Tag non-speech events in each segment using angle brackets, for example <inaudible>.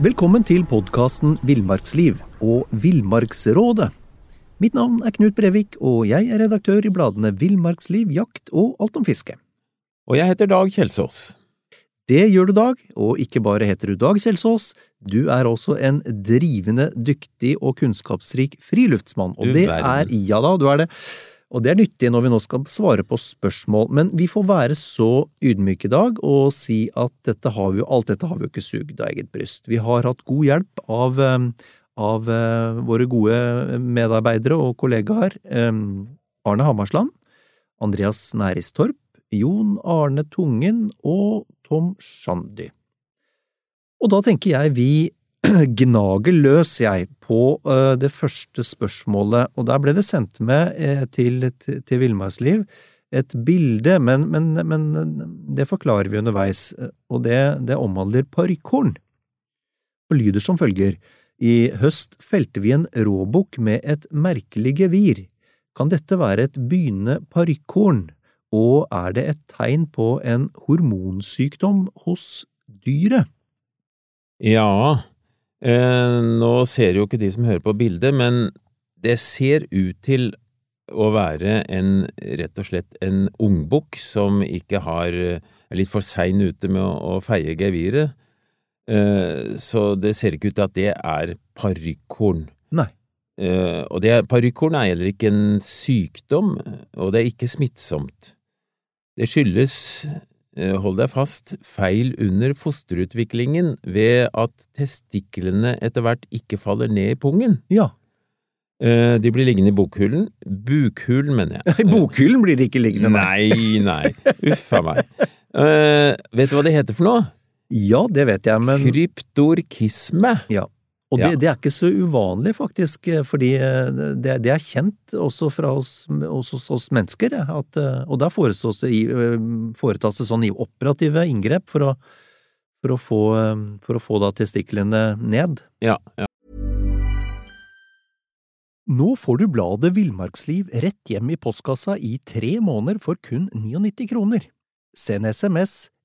Velkommen til podkasten Villmarksliv og Villmarksrådet. Mitt navn er Knut Brevik, og jeg er redaktør i bladene Villmarksliv, Jakt og Alt om fiske. Og jeg heter Dag Kjelsås. Det gjør du, Dag, og ikke bare heter du Dag Kjelsås, du er også en drivende dyktig og kunnskapsrik friluftsmann, og Du det er… Ja da, du er det. Og det er nyttig når vi nå skal svare på spørsmål, men vi får være så ydmyke i dag og si at dette vi alt dette har vi jo ikke sugd av eget bryst. Vi har hatt god hjelp av, eh, av eh, våre gode medarbeidere og kollegaer, eh, Arne Hammarsland, Andreas Næristorp, Jon Arne Tungen og Tom Shandy. Og da tenker jeg vi <clears throat> gnager løs, jeg, på eh, det første spørsmålet, og der ble det sendt med eh, til, til, Villmarksliv et bilde, men, men, men det forklarer vi underveis, eh, og det, det omhandler parykkhorn, og lyder som følger. I høst felte vi en råbukk med et merkelig gevir. Kan dette være et begynnende parykkhorn, og er det et tegn på en hormonsykdom hos dyret? Ja, eh, nå ser jo ikke de som hører på bildet, men det ser ut til å være en, rett og slett en ungbukk som ikke har, er litt for sein ute med å, å feie geviret. Eh, så det ser ikke ut til at det er parykkorn. Nei. Eh, og det, parykkorn er heller ikke en sykdom, og det er ikke smittsomt. Det skyldes, hold deg fast, feil under fosterutviklingen ved at testiklene etter hvert ikke faller ned i pungen. Ja, Eh, De blir liggende i bokhullen. Bukhulen, mener jeg. <laughs> i bokhyllen blir de ikke liggende, nei. Nei, nei, uff a meg. Uh, vet du hva det heter for noe? Ja, det vet jeg, men Kryptorkisme. Ja. Og det, Ja. det er ikke så uvanlig, faktisk, eh, fordi eh, det, det er kjent også fra oss, også hos oss mennesker, eh, at, og da foretas det, foretas det sånn i operative inngrep for å, for å få, for å få da testiklene ned. Ja, ja. Nå får du bladet Villmarksliv rett hjem i postkassa i tre måneder for kun 99 kroner. Send SMS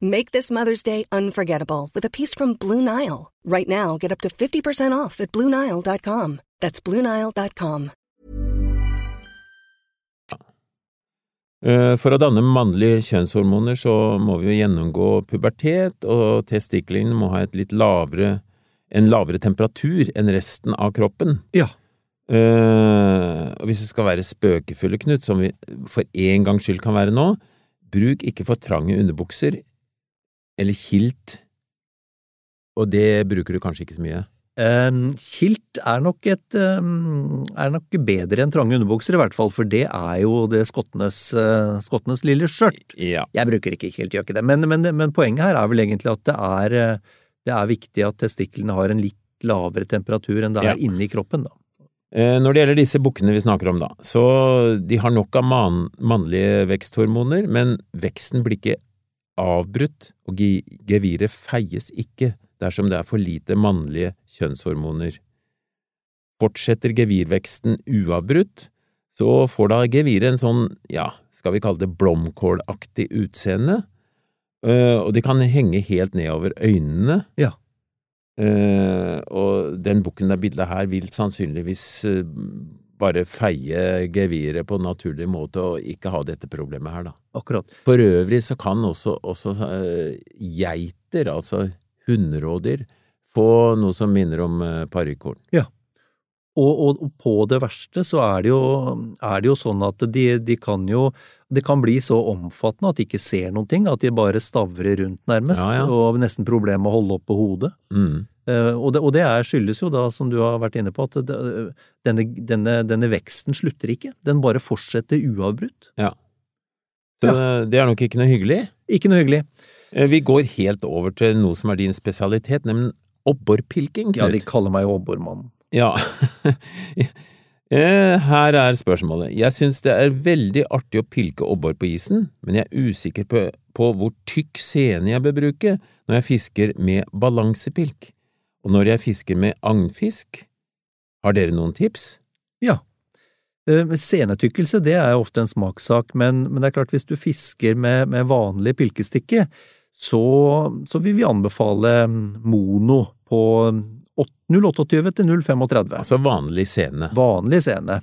Make this Mother's Day unforgettable with a piece from Blue Nile. Right now, get up to 50% off at BlueNile.com. That's BlueNile.com. Eh, For å danne mannlige kjønnshormoner så må vi jo gjennomgå pubertet, og testiklene må ha et litt lavere, en lavere temperatur enn resten av kroppen. Ja. Uh, og hvis vi skal være spøkefulle, Knut, som vi for en gangs skyld kan være nå, bruk ikke for trange underbukser eller kilt, og det bruker du kanskje ikke så mye. Um, kilt er nok, et, um, er nok bedre enn trange underbukser, i hvert fall, for det er jo det skottenes, uh, skottenes lille skjørt. Ja. Jeg bruker ikke kilt, gjør ikke det, men, men, men poenget her er vel egentlig at det er, uh, det er viktig at testiklene har en litt lavere temperatur enn det er Ja. inni kroppen, da. Eh, Når det gjelder disse bukkene vi snakker om, da, så de har nok av man, mannlige veksthormoner, men veksten blir ikke avbrutt, og ge geviret feies ikke dersom det er for lite mannlige kjønnshormoner. Fortsetter gevirveksten uavbrutt, så får da geviret en sånn, ja, skal vi kalle det blomkålaktig utseende, eh, og de kan henge helt nedover øynene. Ja. Eh, og den bukken det er bildet her vil sannsynligvis eh, bare feie geviret på en naturlig måte og ikke ha dette problemet her, da. Akkurat. For øvrig så kan også, også eh, geiter, altså hunnrådyr, få noe som minner om uh, Ja. Og, og, og på det verste så er det jo, er det jo sånn at de, de kan jo Det kan bli så omfattende at de ikke ser noen ting, at de bare stavrer rundt nærmest, Ja, ja. og nesten problem med å holde oppe hodet. Mm. Eh, og, det, og det er, skyldes jo da, som du har vært inne på, at denne, denne, denne veksten slutter ikke. Den bare fortsetter uavbrutt. Ja. Så det er nok ikke noe hyggelig. Ikke noe hyggelig. Eh, Vi går helt over til noe som er din spesialitet, nemlig Obborpilking, Ja, de kaller meg jo Obbormannen. Ja. <laughs> Eh, Her er spørsmålet. Jeg syns det er veldig artig å pilke obbor på isen, men jeg er usikker på, på hvor tykk sene jeg bør bruke når jeg fisker med balansepilk. Og når jeg fisker med agnfisk, har dere noen tips? Ja. Eh, Senetykkelse det er ofte en smakssak, men, men det er klart hvis du fisker med, med vanlig pilkestikke, så, så vil vi anbefale mono på 028 til 035. Altså vanlig sene. Vanlig sene.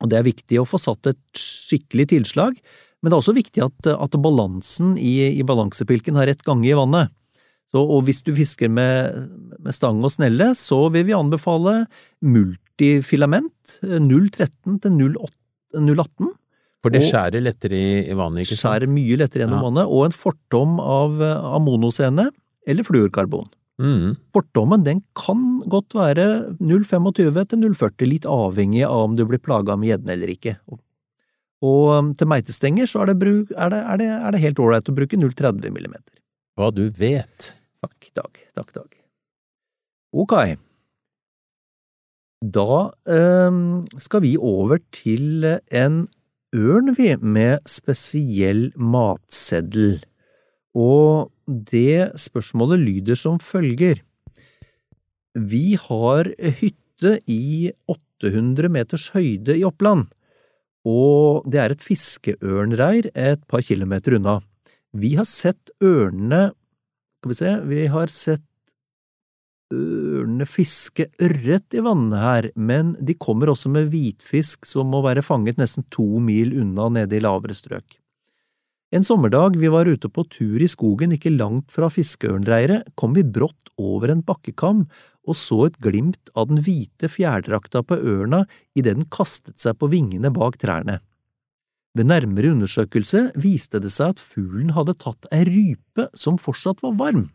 Og det er viktig å få satt et skikkelig tilslag, men det er også viktig at, at balansen i, i balansepilken har rett gange i vannet. Så, og hvis du fisker med, med stang og snelle, så vil vi anbefale multifilament 013 til 018. For det skjærer lettere i, i vannet, ikke sant? Skjærer mye lettere gjennom Ja. vannet, og en fortom av, av monosene eller fluorkarbon. Mm. Fortommen den kan godt være 0,25 til 0,40, litt avhengig av om du blir plaga med gjedden eller ikke. Og, og um, til meitestenger så er det, bruk, er det, er det, er det helt ålreit å bruke 0,30 millimeter. Hva du vet. Takk, Dag. Takk, Dag. Ok. Da ehm, skal vi over til en ørn, vi, med spesiell matseddel. Og det spørsmålet lyder som følger. Vi har hytte i 800 meters høyde i Oppland, og det er et fiskeørnreir et par kilometer unna. Vi har sett ørnene Skal vi se, vi har sett ørnene fiske ørret i vannet her, men de kommer også med hvitfisk som må være fanget nesten to mil unna nede i lavere strøk. En sommerdag vi var ute på tur i skogen ikke langt fra fiskeørnreiret, kom vi brått over en bakkekam og så et glimt av den hvite fjærdrakta på ørna idet den kastet seg på vingene bak trærne. Ved nærmere undersøkelse viste det seg at fuglen hadde tatt ei rype som fortsatt var varm.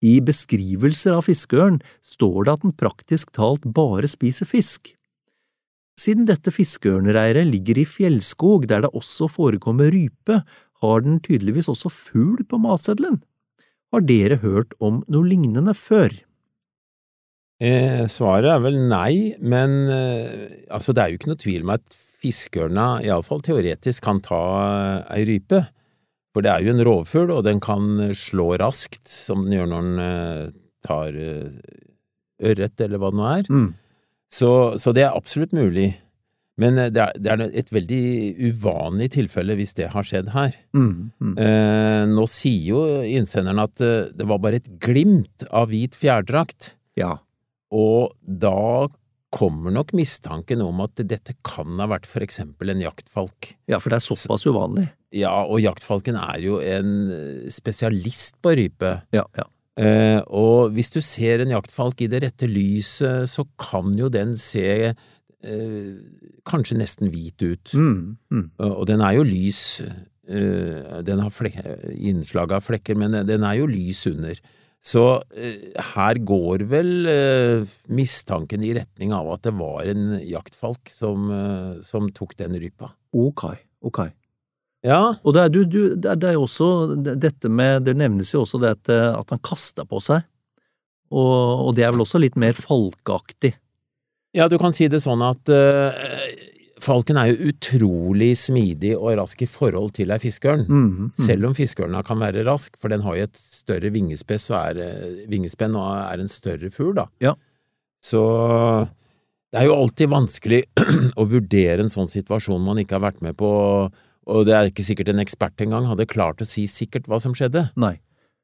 I beskrivelser av fiskeørn står det at den praktisk talt bare spiser fisk. Siden dette fiskeørnreiret ligger i fjellskog der det også forekommer rype, har den tydeligvis også fugl på matseddelen. Har dere hørt om noe lignende før? Eh, svaret er vel nei, men eh, altså det er jo ikke noe tvil om at fiskeørna iallfall teoretisk kan ta eh, ei rype. For det er jo en rovfugl, og den kan slå raskt, som den gjør når den eh, tar eh, ørret, eller hva det nå er. Mm. Så, så det er absolutt mulig. Men det er, det er et veldig uvanlig tilfelle hvis det har skjedd her. Mm. Mm. Eh, nå sier jo innsenderen at det var bare et glimt av hvit fjærdrakt. Ja. Og da kommer nok mistanken om at dette kan ha vært for eksempel en jaktfalk. ja, for det er såpass uvanlig. Ja, og jaktfalken er jo en eh, spesialist på rype. Ja, ja. Eh, og hvis du ser en jaktfalk i det rette lyset, så kan jo den se eh, kanskje nesten hvit ut. Mm. Mm. Og den er jo lys. eh, Den har innslag av flekker, men den er jo lys under. Så eh, her går vel eh, mistanken i retning av at det var en jaktfalk som, eh, som tok den rypa. Ok, ok. Ja, Og det er, du, du, det er- også dette med Det nevnes jo også det at, at han kasta på seg, og, og det er vel også litt mer falkeaktig. ja du kan si det sånn at eh, falken er jo utrolig smidig og rask i forhold til ei fiskeørn. Mm, mm. Selv om fiskeørna kan være rask, for den har jo et større og er, eh, vingespenn og er en større fugl, da. Ja. Så det er jo alltid vanskelig <clears throat> å vurdere en sånn situasjon man ikke har vært med på, og det er ikke sikkert en ekspert engang hadde klart å si sikkert hva som skjedde. Nei.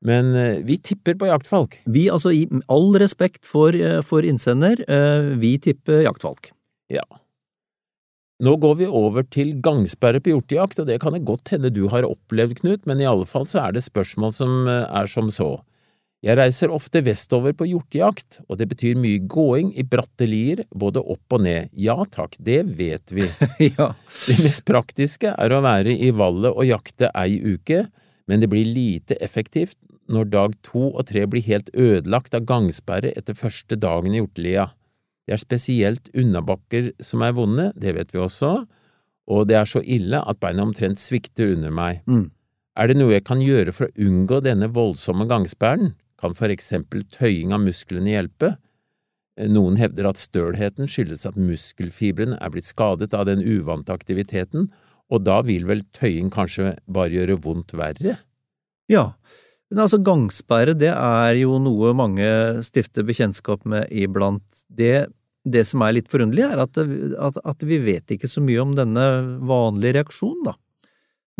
Men eh, vi tipper på jaktfalk. Vi, altså, i all respekt for, eh, for innsender, vi tipper jaktfalk. Ja. Nå går vi over til gangsperre på hjortejakt, og det kan det godt hende du har opplevd, Knut, men i alle fall så er det spørsmål som eh, er som så. Jeg reiser ofte vestover på hjortejakt, og det betyr mye gåing i bratte lier, både opp og ned. Ja takk, det vet vi. <laughs> ja. Det mest praktiske er å være i vallet og jakte ei uke, men det blir lite effektivt når dag to og tre blir helt ødelagt av gangsperre etter første dagen i hjortelia. Det er spesielt unnabakker som er vonde, det vet vi også, og det er så ille at beina omtrent svikter under meg. Mm. Er det noe jeg kan gjøre for å unngå denne voldsomme gangsperren? kan for eksempel tøying av musklene hjelpe. Noen hevder at stølheten skyldes at muskelfibrene er blitt skadet av den uvante aktiviteten, og da vil vel tøying kanskje bare gjøre vondt verre? Ja, men altså gangsperre det er jo noe mange stifter bekjentskap med iblant. Det, det som er litt forunderlig, er at, at, at, vi vet ikke så mye om denne vanlige reaksjonen, da.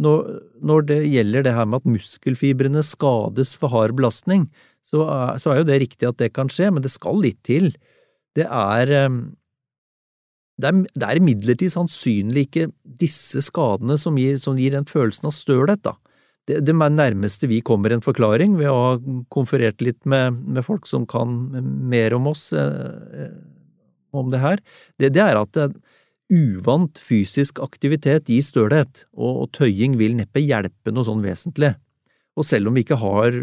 Når, når, det gjelder det her med at muskelfibrene skades for hard belastning, så er, så er jo det riktig at det kan skje, men det skal litt til. Det er er, det er imidlertid sannsynlig ikke disse skadene som gir, som gir den følelsen av stølhet, da. Det, det nærmeste vi kommer en forklaring, ved å ha konferert litt med, med folk som kan mer om oss, eh, om det her, det, det er at uvant fysisk aktivitet gir stølhet, og, og tøying vil neppe hjelpe noe sånn vesentlig. Og selv om vi ikke har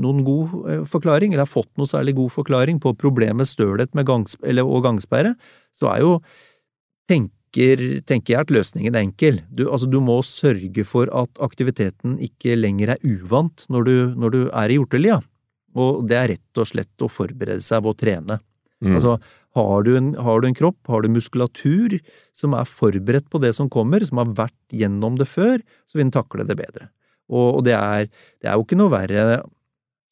noen god eh, forklaring, eller har fått noe særlig god forklaring på problemet stølhet gangs, og gangsperre, så er jo, tenker, tenker, jeg at løsningen er enkel. Du, altså, du må sørge for at aktiviteten ikke lenger er uvant når du, når du er i hjortelia. Og det er rett og slett å forberede seg ved å trene. Mm. Altså, har du, en, har du en kropp, har du muskulatur som er forberedt på det som kommer, som har vært gjennom det før, så vil den takle det bedre. Og, det, er, det, er, jo ikke noe verre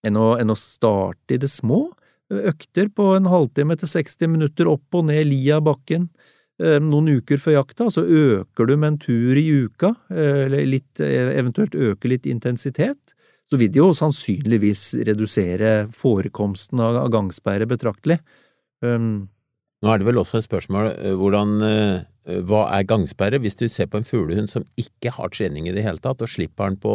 enn å, enn å starte i det små. Økter på en halvtime til 60 minutter opp og ned lia bakken noen uker før jakta, så øker du med en tur i uka, eh, eller litt, eh, eventuelt øker litt intensitet, så vil det jo sannsynligvis redusere forekomsten av gangsperre betraktelig. Um, Nå er det vel også et spørsmål hvordan Eh, hva er gangsperre? Hvis du ser på en fuglehund som ikke har trening i det hele tatt, og slipper den på,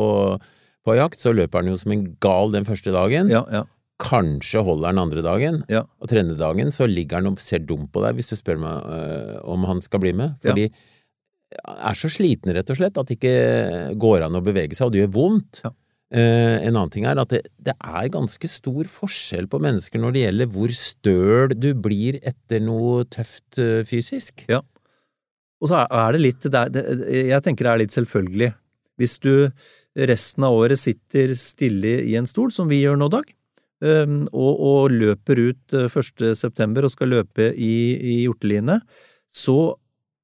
på jakt, så løper den jo som en gal den første dagen. Ja, ja. Kanskje holder han andre dagen, ja. og tredje dagen så ligger han og ser dum på deg hvis du spør meg øh, om han skal bli med. Fordi han er så sliten, rett og slett, at det ikke går an å bevege seg, og det gjør vondt. Ja. Uh, en annen ting er at det, det, er ganske stor forskjell på mennesker når det gjelder hvor støl du blir etter noe tøft uh, fysisk. Ja. Og så er det litt Jeg tenker det er litt selvfølgelig. Hvis du resten av året sitter stille i en stol, som vi gjør nå, Dag, og, og løper ut 1. Eh, september og skal løpe i, i hjorteline, så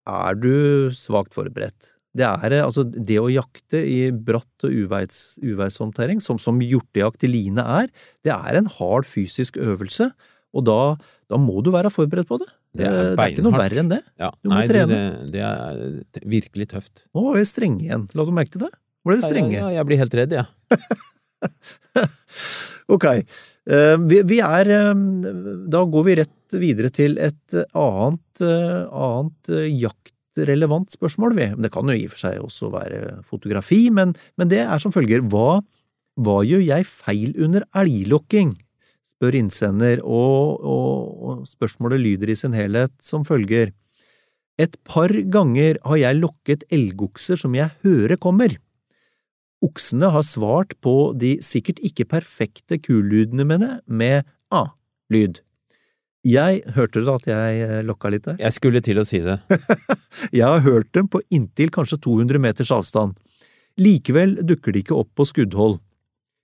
er du svakt forberedt. Det er eh, altså det å jakte i bratt og uveis, uveissomt terreng, som, som hjortejakt i line er, det er en hard fysisk øvelse, og da, da må du være forberedt på det. Det er, det er ikke noe verre enn det. Ja, du må nei, trene. Det, det, er virkelig tøft. Nå var vi strenge igjen. La du merke til det? Ble vi strenge? Ja, ja, jeg blir helt redd, jeg. Ja. <laughs> ok. Uh, vi, er uh, Da går vi rett videre til et annet, uh, annet jaktrelevant spørsmål, vi. Det kan jo i og for seg også være fotografi, men, men det er som følger. Hva, hva gjør jeg feil under elglokking? spør innsender, og, og, og spørsmålet lyder i sin helhet som følger. Et par ganger har jeg lokket elgokser som jeg hører kommer. Oksene har svart på de sikkert ikke perfekte kulydene mine med a-lyd. Jeg hørte det at jeg eh, lokka litt der? Jeg skulle til å si det. <laughs> jeg har hørt dem på inntil kanskje 200 meters avstand. Likevel dukker de ikke opp på skuddhold.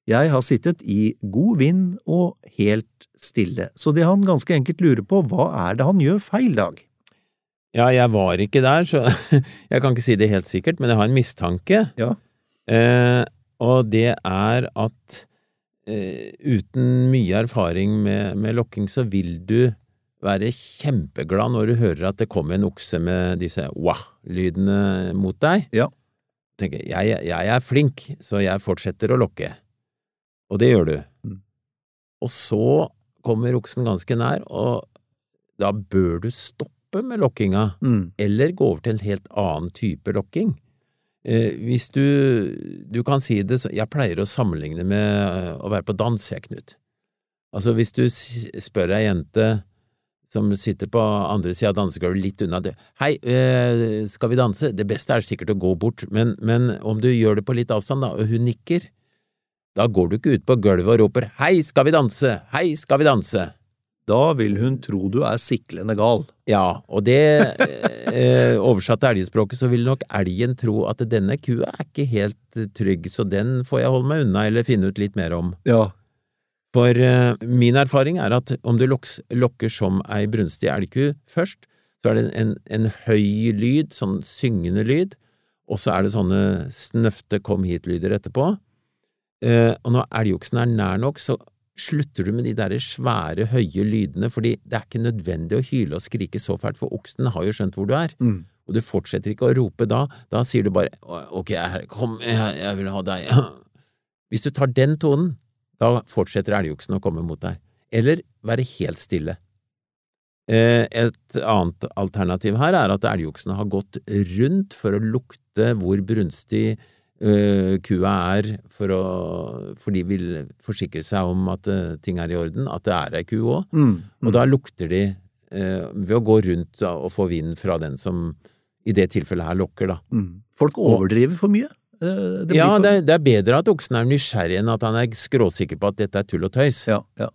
Jeg har sittet i god vind og helt stille, så det han ganske enkelt lurer på, hva er det han gjør feil, Dag? Ja, jeg var ikke der, så <laughs> jeg kan ikke si det helt sikkert, men jeg har en mistanke. Ja. Eh, og det er at eh, uten mye erfaring med, med, lokking, så vil du være kjempeglad når du hører at det kommer en okse med disse wah-lydene mot deg. Ja. Tenker, jeg, jeg er flink, så jeg fortsetter å lokke. Og det gjør du. Mm. Og så kommer oksen ganske nær, og da bør du stoppe med lokkinga, mm. eller gå over til en helt annen type lokking. Eh, hvis du Du kan si det Jeg pleier å sammenligne med eh, å være på dans, jeg, Knut. Altså, hvis du spør ei jente som sitter på andre sida av dansegulvet, litt unna det. Hei, eh, skal vi danse? Det beste er sikkert å gå bort, men, men om du gjør det på litt avstand, da, og hun nikker, da går du ikke ut på gulvet og roper Hei, skal vi danse? Hei, skal vi danse? Da vil hun tro du er siklende gal. Ja, og det eh, Oversatt til elgspråket så vil nok elgen tro at denne kua er ikke helt trygg, så den får jeg holde meg unna eller finne ut litt mer om. Ja. For eh, min erfaring er at om du loks, lokker som ei brunstig elgku først, så er det en, en høy lyd, sånn syngende lyd, og så er det sånne snøfte kom hit-lyder etterpå. Eh, og når elgoksen er nær nok, så slutter du med de der svære, høye lydene, fordi det er ikke nødvendig å hyle og skrike så fælt, for oksen har jo skjønt hvor du er. Mm. Og du fortsetter ikke å rope da, da sier du bare ok, kom, jeg, jeg vil ha deg. <clears throat> Hvis du tar den tonen, da fortsetter elgoksen å komme mot deg. Eller være helt stille. Eh, et annet alternativ her er at elgoksen har gått rundt for å lukte hvor brunstig kua er, for, å, for de vil forsikre seg om at uh, ting er i orden, at det er ei ku òg. Mm. Og da lukter de uh, ved å gå rundt og få vind fra den som i det tilfellet her lokker, da. Mm. Folk overdriver for mye. Det ja, for... det er, det er, bedre at oksen er nysgjerrig enn at han er skråsikker på at dette er tull og tøys. Ja, ja.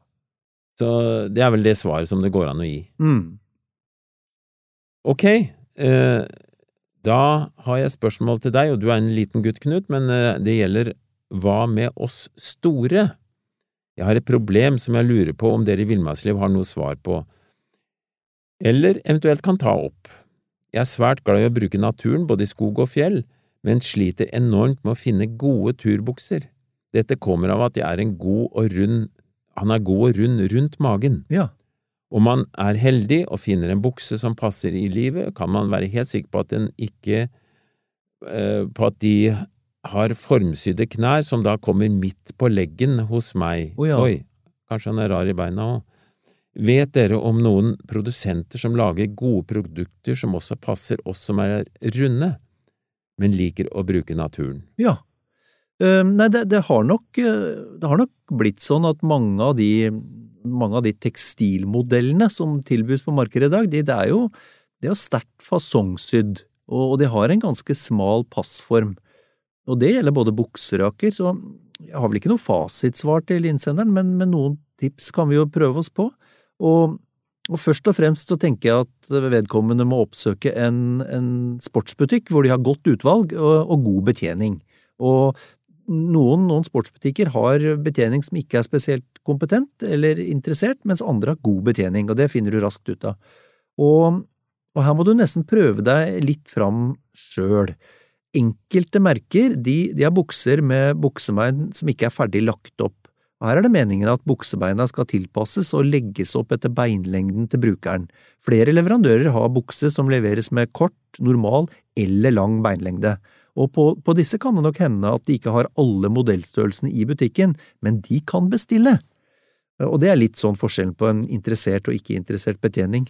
Så det er vel det svaret som det går an å gi. Mm. Ok, eh, da har jeg spørsmål til deg, og du er en liten gutt, Knut, men eh, det gjelder hva med oss store? Jeg har et problem som jeg lurer på om dere i Villmarksliv har noe svar på, eller eventuelt kan ta opp. Jeg er svært glad i å bruke naturen både i skog og fjell, men sliter enormt med å finne gode turbukser. Dette kommer av at jeg er en god og rund han er god og rund rundt magen. Ja. Om man er heldig og finner en bukse som passer i livet, kan man være helt sikker på at den ikke eh, på at de har formsydde knær som da kommer midt på leggen hos meg. Oh, ja. Oi, kanskje han er rar i beina òg. Vet dere om noen produsenter som lager gode produkter som også passer oss som er runde, men liker å bruke naturen? Ja. Uh, nei, det, det, har nok, det, har nok, blitt sånn at mange av de, mange av de tekstilmodellene som tilbys på markedet i dag, de, det er jo, jo sterkt fasongsydd, og, de har en ganske smal passform. Og det gjelder både bukseraker, så jeg har vel ikke noe fasitsvar til innsenderen, men, men noen tips kan vi jo prøve oss på. Og, og først og fremst så tenker jeg at vedkommende må oppsøke en, en sportsbutikk hvor de har godt utvalg og, og god betjening. Og noen, noen, sportsbutikker har betjening som ikke er spesielt kompetent eller interessert, mens andre har god betjening, og det finner du raskt ut av. Og, og her må du nesten prøve deg litt fram sjøl. Enkelte merker de, de har bukser med buksebein som ikke er ferdig lagt opp. Og her er det meningen at buksebeina skal tilpasses og legges opp etter beinlengden til brukeren. Flere leverandører har bukse som leveres med kort, normal eller lang beinlengde og på, på, disse kan det nok hende at de ikke har alle modellstørrelsene i butikken, men de kan bestille. Og det er litt sånn forskjellen på en interessert og ikke interessert betjening.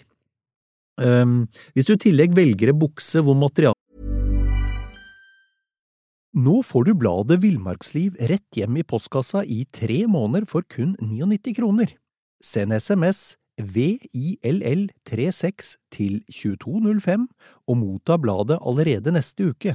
Um, hvis du i tillegg velger en bukse hvor materialet Nå får du bladet Villmarksliv rett hjem i postkassa i tre måneder for kun 99 kroner. Send SMS VILL36 til 2205 og motta bladet allerede neste uke.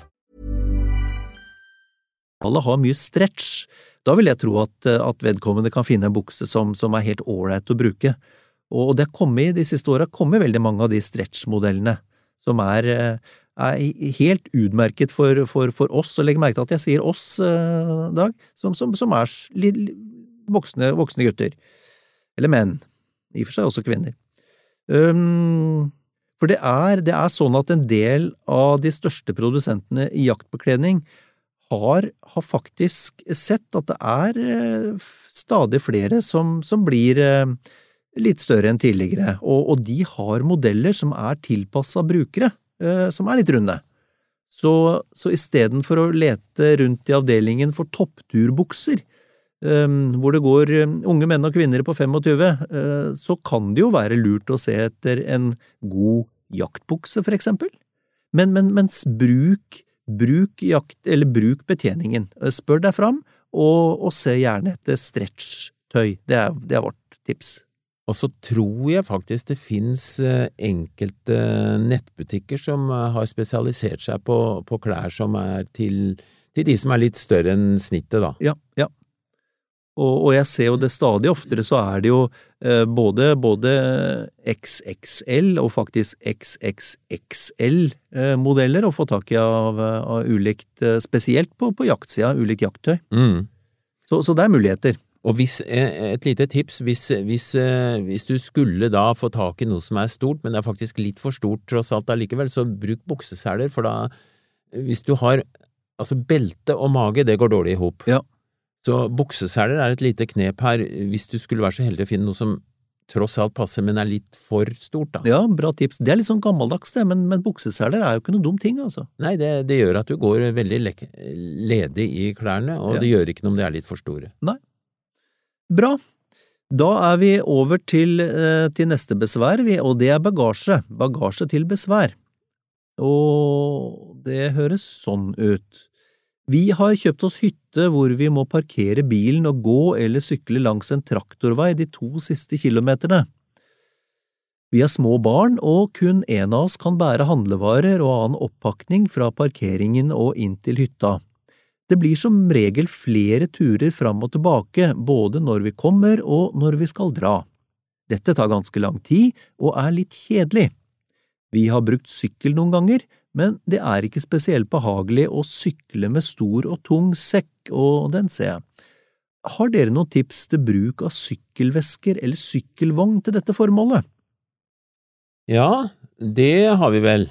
Alle har mye stretch. Da vil jeg tro at, at vedkommende kan finne en bukse som, som er helt ålreit å bruke. Og det har kommet, de siste åra kommet veldig mange av de stretch-modellene som er, er, helt utmerket for, for, for, oss, og legg merke til at jeg sier oss, Dag, som, som, som er voksne, voksne, gutter. Eller menn. I og for seg også kvinner. Um, for det er, det er sånn at en del av de største produsentene i jaktbekledning har, har, faktisk sett at det er eh, stadig flere som, som blir eh, litt større enn tidligere, og, og, de har modeller som er tilpassa brukere, eh, som er litt runde. Så, så istedenfor å lete rundt i avdelingen for toppturbukser, hvor det går unge menn og kvinner på 25, så kan det jo være lurt å se etter en god jaktbukse, for eksempel. Men, men, mens bruk Bruk, jakt, bruk betjeningen. Spør deg fram, og, og se gjerne etter stretch jakttøy. Det er, det er vårt tips. Og så tror jeg faktisk det finnes eh, enkelte nettbutikker som eh, har spesialisert seg på, på klær som er til, til de som er litt større enn snittet, da. Ja, ja. Og, og jeg ser jo det stadig oftere, så er det jo eh, både, både XXL og faktisk XXXL-modeller å få tak i av, av ulikt, eh, spesielt på, på jaktsida, ulikt jakttøy. Mm. Så, så det er muligheter. Og hvis, eh, et lite tips, hvis, hvis, eh, hvis du skulle da få tak i noe som er stort, men det er faktisk litt for stort tross alt allikevel, så bruk bukseseler, for da, hvis du har, altså belte og mage, det går dårlig i hop. Ja. Så bukseseler er et lite knep her, hvis du skulle være så heldig å finne noe som tross alt passer, men er litt for stort, da. Ja, bra tips. Det er litt sånn gammeldags, det, men, men bukseseler er jo ikke noe dum ting, altså. Nei, det, det gjør at du går veldig ledig i klærne, og Ja. det gjør ikke noe om de er litt for store. Nei. Bra. Da er vi over til, eh, til neste besvær, og det er bagasje. Bagasje til besvær. Og det høres sånn ut. Vi har kjøpt oss hytte hvor vi må parkere bilen og gå eller sykle langs en traktorvei de to siste kilometerne. Vi har små barn, og kun en av oss kan bære handlevarer og annen oppakning fra parkeringen og inn til hytta. Det blir som regel flere turer fram og tilbake, både når vi kommer og når vi skal dra. Dette tar ganske lang tid og er litt kjedelig. Vi har brukt sykkel noen ganger, men det er ikke spesielt behagelig å sykle med stor og tung sekk, og den ser jeg. Har dere noen tips til bruk av sykkelvesker eller sykkelvogn til dette formålet? Ja, det har vi vel.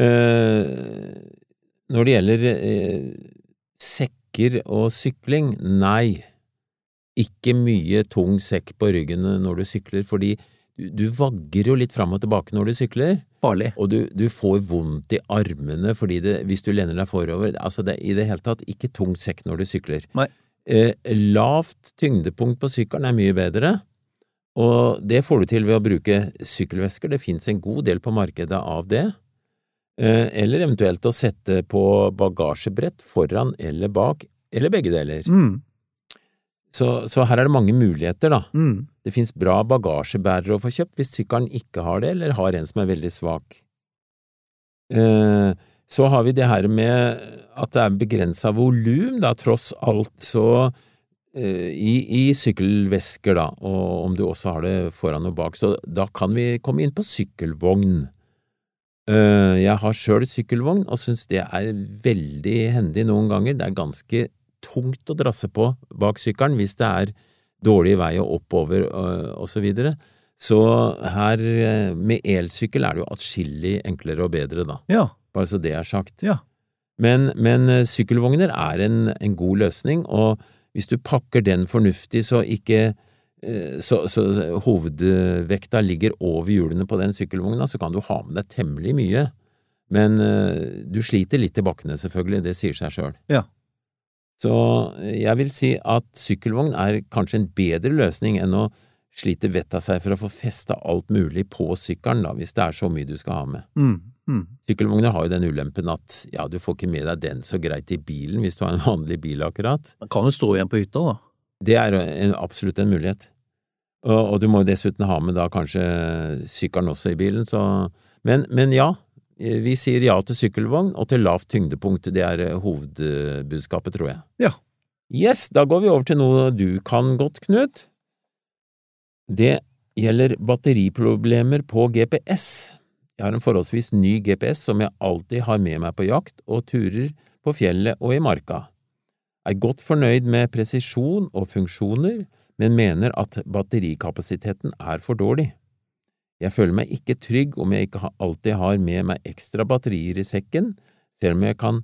Eh, når det gjelder eh, sekker og sykling, nei. Ikke mye tung sekk på ryggen når du sykler, fordi du, vagger jo litt fram og tilbake når du sykler, Farlig. og du, du får vondt i armene fordi det, hvis du lener deg forover. Altså, det, i det hele tatt, ikke tung sekk når du sykler. Eh, lavt tyngdepunkt på sykkelen er mye bedre. Og det får du til ved å bruke sykkelvesker. Det finnes en god del på markedet av det. Eh, Eller eventuelt å sette på bagasjebrett foran eller bak, eller begge deler. Mm, Så, så her er det mange muligheter, da. mm. Det finnes bra bagasjebærere å få kjøpt hvis sykkelen ikke har det, eller har en som er veldig svak. Eh, Så har vi det her med at det er begrensa volum, da, tross alt, så eh, i, i sykkelvesker, da, og om du også har det foran og bak, så da kan vi komme inn på sykkelvogn. Eh, Jeg har sjøl sykkelvogn og syns det er veldig hendig noen ganger. Det er ganske tungt å drasse på bak sykkelen hvis det er dårlig vei og oppover øh, og så videre. Så her øh, med elsykkel er det jo atskillig enklere og bedre, da, Ja, bare så det er sagt. ja. Men, men øh, sykkelvogner er en, en god løsning, og hvis du pakker den fornuftig så ikke så, så hovedvekta ligger over hjulene på den sykkelvogna, så kan du ha med deg temmelig mye. Men du sliter litt i bakkene, selvfølgelig, det sier seg sjøl. Ja. Så jeg vil si at sykkelvogn er kanskje en bedre løsning enn å slite vettet av seg for å få festa alt mulig på sykkelen, da, hvis det er så mye du skal ha med. Mm, mm. Sykkelvogner har jo den ulempen at ja, du får ikke med deg den så greit i bilen hvis du har en vanlig bil, akkurat. Man kan jo stå igjen på hytta, da. Det er en, absolutt en mulighet. Og, og du må dessuten ha med da kanskje sykkelen også i bilen, så Men, men ja, vi sier ja til sykkelvogn og til lavt tyngdepunkt. Det er eh, hovedbudskapet, tror jeg. Ja. Yes, da går vi over til noe du kan godt, Knut. Det gjelder batteriproblemer på GPS. Jeg har en forholdsvis ny GPS som jeg alltid har med meg på jakt og turer på fjellet og i marka. Er godt fornøyd med presisjon og funksjoner, men mener at batterikapasiteten er for dårlig. Jeg føler meg ikke trygg om jeg ikke alltid har med meg ekstra batterier i sekken, selv om jeg kan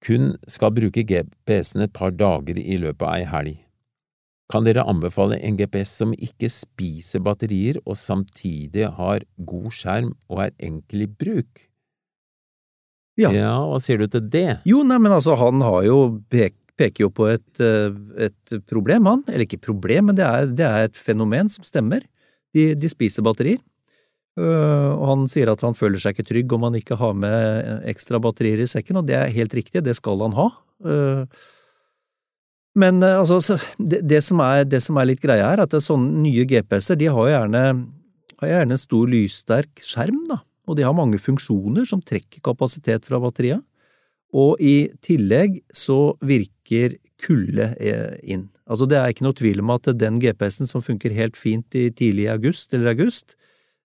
kun skal bruke GPS-en et par dager i løpet av ei helg. Kan dere anbefale en GPS som ikke spiser batterier og samtidig har god skjerm og er enkel i bruk? Ja. Ja, hva sier du til det? Jo, nei, men altså, han har jo pek, peker jo på et, eh, et problem, han. Eller ikke problem, men det er, det er et fenomen som stemmer. De, de spiser batterier. Øh, og han sier at han føler seg ikke trygg om han ikke har med ekstra batterier i sekken, og det er helt riktig, det skal han ha. Øh, Men eh, altså, det, som er, det, som er, litt greia her, at det er sånne nye GPS-er de har gjerne, har gjerne en stor lyssterk skjerm, da, og de har mange funksjoner som trekker kapasitet fra batteriet. Og i tillegg så virker kulde eh, inn. Altså det er ikke noe tvil om at den GPS-en som funker helt fint i tidlig august eller august,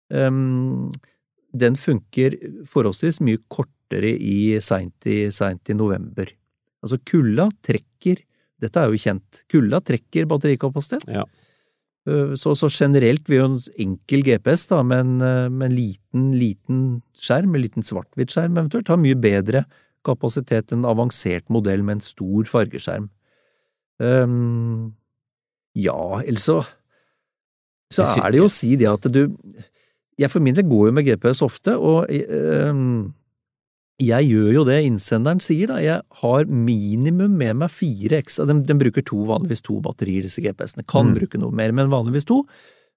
den funker forholdsvis mye kortere i seint i, i november. Altså kulda trekker dette er jo kjent. Kulda trekker batterikapasitet. Ja. Eh, så, så, generelt vil jo en enkel GPS da, med en, eh, med en liten, liten skjerm, en liten svart-hvitt-skjerm eventuelt, ha mye bedre kapasitet enn en avansert modell med en stor fargeskjerm. Um, ja, eller så så er det jo å si det at du Jeg for min del går jo med GPS ofte, og um, jeg gjør jo det innsenderen sier, da. Jeg har minimum med meg fire ekstra Den, den bruker to, vanligvis to batterier, disse GPS-ene. Kan mm. bruke noe mer, men vanligvis to.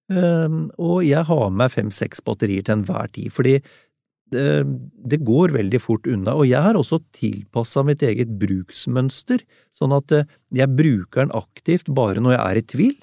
Um, og jeg har med meg fem–seks batterier til enhver tid, fordi det, ehm, det, går veldig fort unna. Og jeg har også tilpassa mitt eget bruksmønster, sånn at eh, jeg bruker den aktivt bare når jeg er i tvil.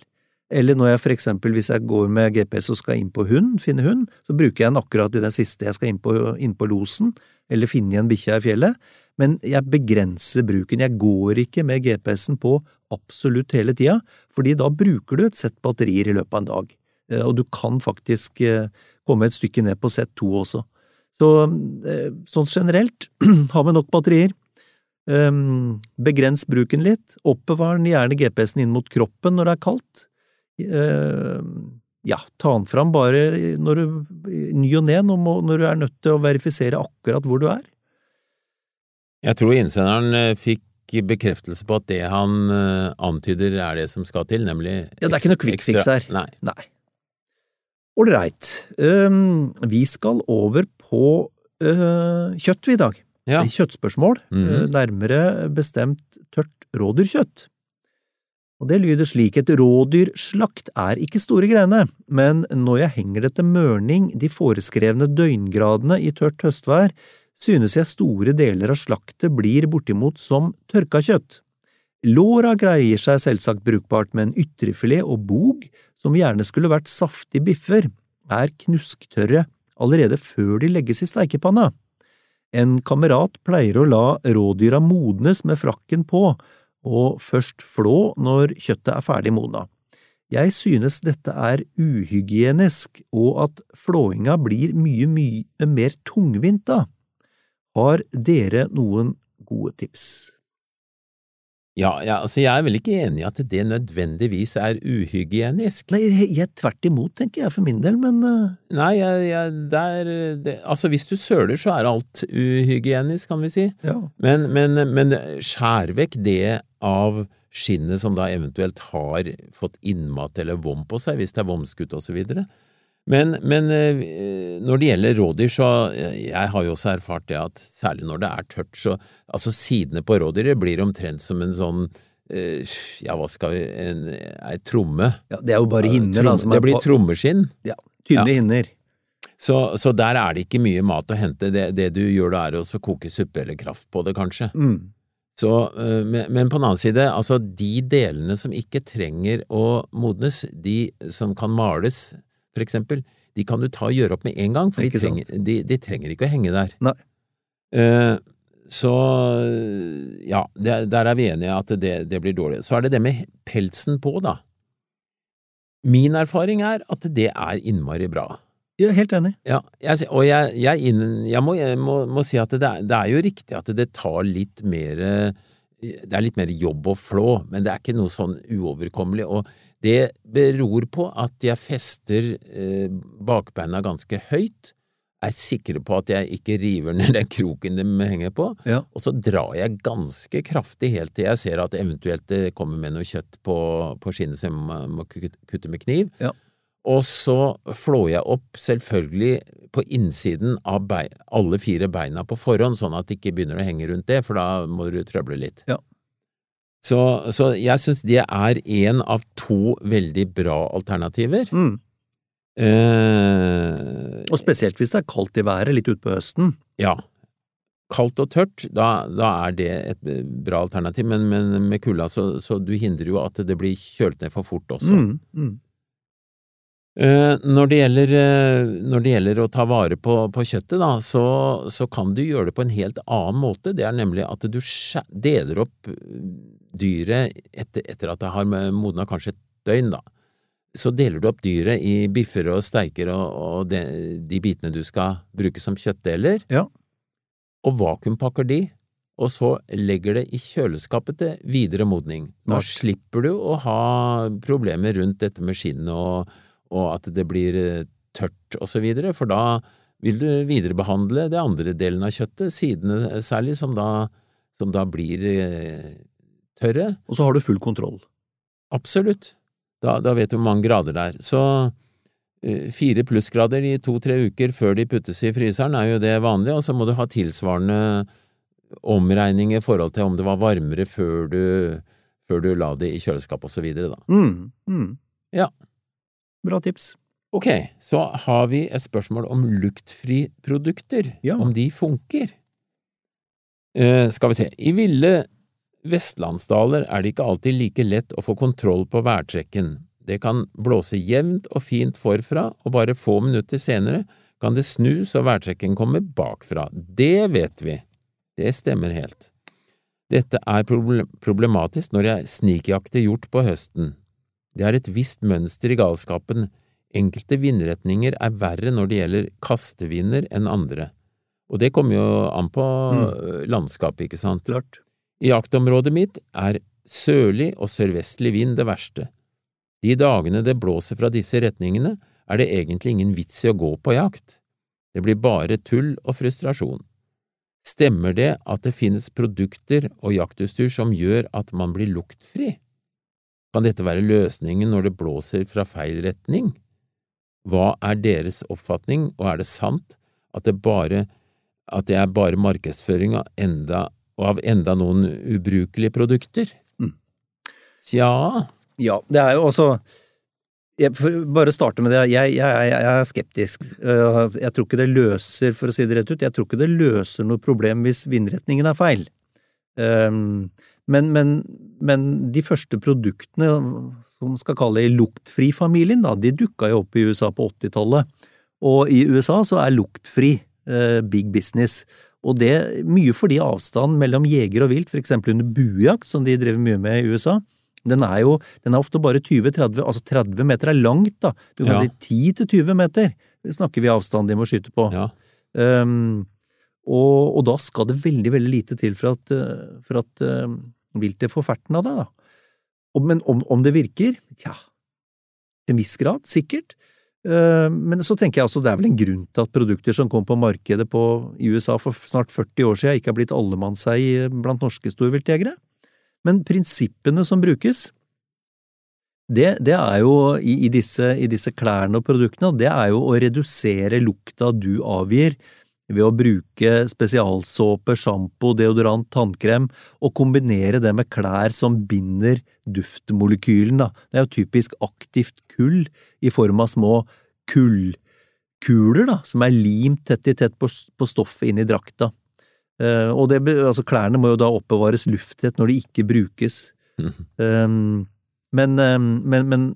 Eller når jeg for eksempel, hvis jeg går med GPS og skal inn på hund, finne hund, så bruker jeg den akkurat i den siste jeg skal inn på, inn på losen eller finne igjen bikkja i fjellet, men jeg begrenser bruken. Jeg går ikke med GPS-en på absolutt hele tida, fordi da bruker du et sett batterier i løpet av en dag, eh, og du kan faktisk eh, komme et stykke ned på sett to også. Så eh, sånn generelt, <clears throat> ha med nok batterier. Ehm, begrens bruken litt, oppbevar gjerne GPS-en inn mot kroppen når det er kaldt. Ehm, ja, ta den fram bare når du, ny og ne når du er nødt til å verifisere akkurat hvor du er. Jeg tror innsenderen eh, fikk bekreftelse på at det han eh, antyder er det som skal til, nemlig Ja, det er ikke noe quick fix her. Nei. Nei. Ålreit. Um, vi skal over på uh, kjøtt i dag. Ja. Kjøttspørsmål. Mm uh, nærmere bestemt tørt rådyrkjøtt. Og det lyder slik, et rådyrslakt er ikke store greiene, men når jeg henger det til mørning de foreskrevne døgngradene i tørt høstvær, synes jeg store deler av slaktet blir bortimot som tørka kjøtt. Låra greier seg selvsagt brukbart, men ytrefilet og bog, som gjerne skulle vært saftige biffer, er knusktørre allerede før de legges i steikepanna. En kamerat pleier å la rådyra modnes med frakken på, og først flå når kjøttet er ferdig modna. Jeg synes dette er uhygienisk, og at flåinga blir mye, mye mer tungvint da. Har dere noen gode tips? Ja, ja, altså jeg er vel ikke enig i at det nødvendigvis er uhygienisk. Nei, jeg tvert imot, tenker jeg for min del, men uh... Nei, jeg, jeg, der, det, altså hvis du søler, så er alt uhygienisk, kan vi si. Ja. Men, men, men skjær vekk det av skinnet som da eventuelt har fått innmat eller vom på seg, hvis det er vomskutt og så videre. Men, men, eh, når det gjelder rådyr, så eh, jeg har jo også erfart det at særlig når det er tørt, så altså sidene på rådyret blir omtrent som en sånn eh, ja, hva skal vi en, ei tromme. Ja, Det er jo bare hinner, da. det blir trommeskinn. Ja, tynne ja. hinner. Så, så, der er det ikke mye mat å hente. Det, det du gjør da, er å koke suppe eller kraft på det, kanskje. Mm. Så, men på den annen side, altså de delene som ikke trenger å modnes, de som kan males, for eksempel, de kan du ta og gjøre opp med en gang, for de trenger, de, de trenger, ikke å henge der. Nei. Uh, så ja, det, der er vi enige at det, det, blir dårlig. Så er det det med pelsen på, da. Min erfaring er at det er innmari bra. Jeg er helt enig. Ja, jeg, og jeg, jeg, jeg, må, må, må, si at det er, det er, jo riktig at det tar litt mer Det er litt mer jobb å flå, men det er ikke noe sånn uoverkommelig. og det beror på at jeg fester eh, bakbeina ganske høyt, er sikre på at jeg ikke river ned den kroken de henger på, ja. og så drar jeg ganske kraftig helt til jeg ser at eventuelt det kommer med noe kjøtt på, på skinnet som jeg må kutte med kniv. Ja. Og så flår jeg opp selvfølgelig på innsiden av bein, alle fire beina på forhånd, sånn at det ikke begynner å henge rundt det, for da må du trøble litt. Ja. Så, så jeg syns det er én av to veldig bra alternativer. Mm. Eh, og spesielt hvis det er kaldt i været, litt utpå høsten. Ja. kaldt og tørt, da, da er det et bra alternativ, men, men med kulda så, så du hindrer jo at det blir kjølt ned for fort også. Mm, mm. Eh, Når det, gjelder, eh, når det gjelder å ta vare på, på kjøttet, da, så, så kan du gjøre det på en helt annen måte. Det er nemlig at du deler opp dyret etter, etter at det har modna kanskje et døgn, da. Så deler du opp dyret i biffer og steiker og, og de, de bitene du skal bruke som kjøttdeler, Ja. og vakuumpakker de, og så legger det i kjøleskapet til videre modning. Da Smart. slipper du å ha problemer rundt dette med skinnet og, og at det blir eh, tørt og så videre, for da vil du viderebehandle det andre delen av kjøttet, sidene særlig, som da, som da blir eh, tørre. Og så har du full kontroll. Absolutt. Da, da vet du hvor mange grader det er. Så eh, fire plussgrader i to–tre uker før de puttes i fryseren er jo det vanlige, og så må du ha tilsvarende omregning i forhold til om det var varmere før du, før du la det i kjøleskap og så videre, da. Mm, mm. Ja. Bra tips. Ok, så har vi et spørsmål om luktfriprodukter, Ja. om de funker. Eh, skal vi se, i ville vestlandsdaler er det ikke alltid like lett å få kontroll på værtrekken. Det kan blåse jevnt og fint forfra, og bare få minutter senere kan det snu så værtrekken kommer bakfra. Det vet vi. Det stemmer helt. Dette er problematisk når jeg snikjakter hjort på høsten. Det er et visst mønster i galskapen. Enkelte vindretninger er verre når det gjelder kastevinder enn andre. Og det kommer jo an på mm. landskapet, ikke sant? Klart. I jaktområdet mitt er sørlig og sørvestlig vind det verste. De dagene det blåser fra disse retningene, er det egentlig ingen vits i å gå på jakt. Det blir bare tull og frustrasjon. Stemmer det at det finnes produkter og jaktutstyr som gjør at man blir luktfri? Kan dette være løsningen når det blåser fra feil retning? Hva er deres oppfatning, og er det sant at det bare at det er bare markedsføring enda, og av enda noen ubrukelige produkter? Mm. Tja, Ja, det er jo også jeg for bare starte med det. Jeg, jeg, jeg, jeg er skeptisk. Øh, Jeg tror ikke det løser, for å si det rett ut, jeg tror ikke det løser noe problem hvis vindretningen er feil. Um, Men, men, men de første produktene, som skal kalle det luktfri-familien, da, de dukka jo opp i USA på 80-tallet. Og i USA så er luktfri eh, big business. Og det mye fordi avstanden mellom jeger og vilt, for eksempel under buejakt, som de driver mye med i USA, den er jo den er ofte bare 20-30, altså 30 meter er langt, da. Du kan Ja. si 10-20 meter snakker vi avstand de må skyte på. ja. Um, og, og da skal det veldig, veldig lite til for at, uh, for at um, viltet får ferten av det, da. Og, men om, om det virker? Tja, til en viss grad, sikkert. Uh, men så tenker jeg også det er vel en grunn til at produkter som kom på markedet på, i USA for snart 40 år siden, ikke har blitt allemannseie blant norske storviltjegere. Men prinsippene som brukes, det, det er jo i, i, disse, i disse klærne og produktene, det er jo å redusere lukta du avgir ved å bruke spesialsåpe, sjampo, deodorant, tannkrem, og kombinere det med klær som binder duftmolekylen. Da. Det er jo typisk aktivt kull i form av små kullkuler da, som er limt tett i tett på, på stoffet inni drakta. Uh, og det, altså, klærne må jo da oppbevares lufttett når de ikke brukes. Um, men, um, men, men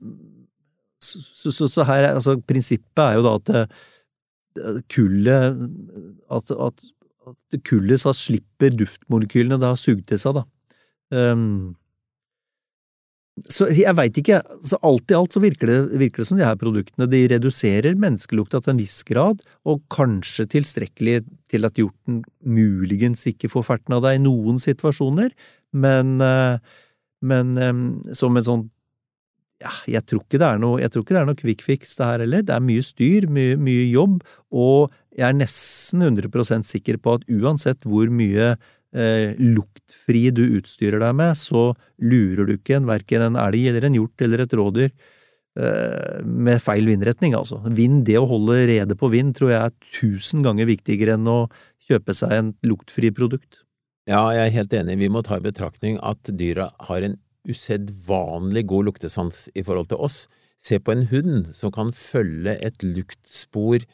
så, så, så, her er altså prinsippet er jo da at eh, kullet at, at, at kullet så slipper duftmolekylene da sugd til seg, da. Um, så jeg veit ikke, så alt i alt så virker det, virker det som de her produktene de reduserer menneskelukta til en viss grad, og kanskje tilstrekkelig til at hjorten muligens ikke får ferten av deg i noen situasjoner, men, eh, men eh, som en sånn ja, jeg tror ikke det er noe, jeg tror ikke det er noe quick fix det her heller. Det er mye styr, mye, mye jobb, og jeg er nesten 100% sikker på at uansett hvor mye eh, luktfri du utstyrer deg med, så lurer du ikke en, verken en elg eller en hjort eller et rådyr eh, med feil vindretning, altså. Vind, det å holde rede på vind, tror jeg er tusen ganger viktigere enn å kjøpe seg en luktfri produkt. Ja, jeg er helt enig. Vi må ta i betraktning at dyra har en usedvanlig god luktesans i forhold til oss. Se på en hund som kan følge et luktspor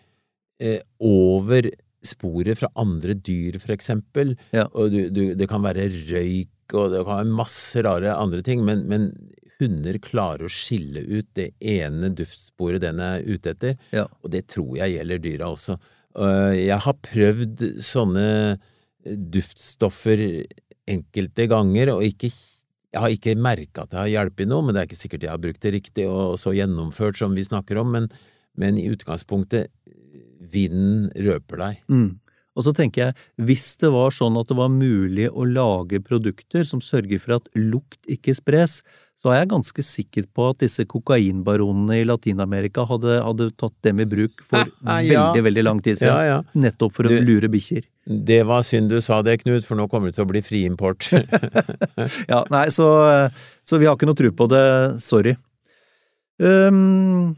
eh, over sporet fra andre dyr, for eksempel, Ja. og du, du, det kan være røyk, og det kan være masse rare andre ting, men, men hunder klarer å skille ut det ene duftsporet den er ute etter, Ja. og det tror jeg gjelder dyra også. Øh, Jeg har prøvd sånne duftstoffer enkelte ganger, og ikke, jeg har ikke merka at det har hjulpet noe, men det er ikke sikkert jeg har brukt det riktig og så gjennomført som vi snakker om, men, men i utgangspunktet, vinden røper deg. Mm. Og så tenker jeg, hvis det var sånn at det var mulig å lage produkter som sørger for at lukt ikke spres, så er jeg ganske sikker på at disse kokainbaronene i Latin-Amerika hadde, hadde tatt dem i bruk for <laughs> Ah, ja. veldig, veldig lang tid siden. Ja, ja. Nettopp for å Du- lure bikkjer. Det var synd du sa det, Knut, for nå kommer det til å bli friimport. <laughs> <laughs> Ja, nei, så, så vi har ikke noe tro på det, sorry. Um,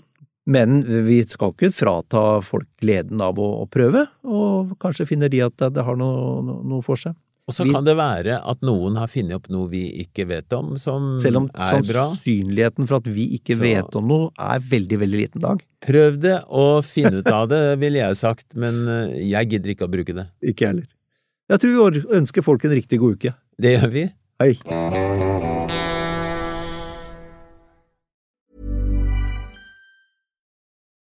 men vi skal ikke frata folk gleden av å, å prøve, og kanskje finner de at det, har noe, noe, for seg. Og så kan det være at noen har funnet opp noe vi ikke vet om, som Selv om er bra. sannsynligheten for at vi ikke Så- vet om noe, er veldig, veldig liten dag. Prøv det og finn ut av det, <laughs> ville jeg sagt, men eh, jeg gidder ikke å bruke det. Ikke jeg heller. Jeg tror vi ønsker folk en riktig god uke. Det gjør vi. Hei!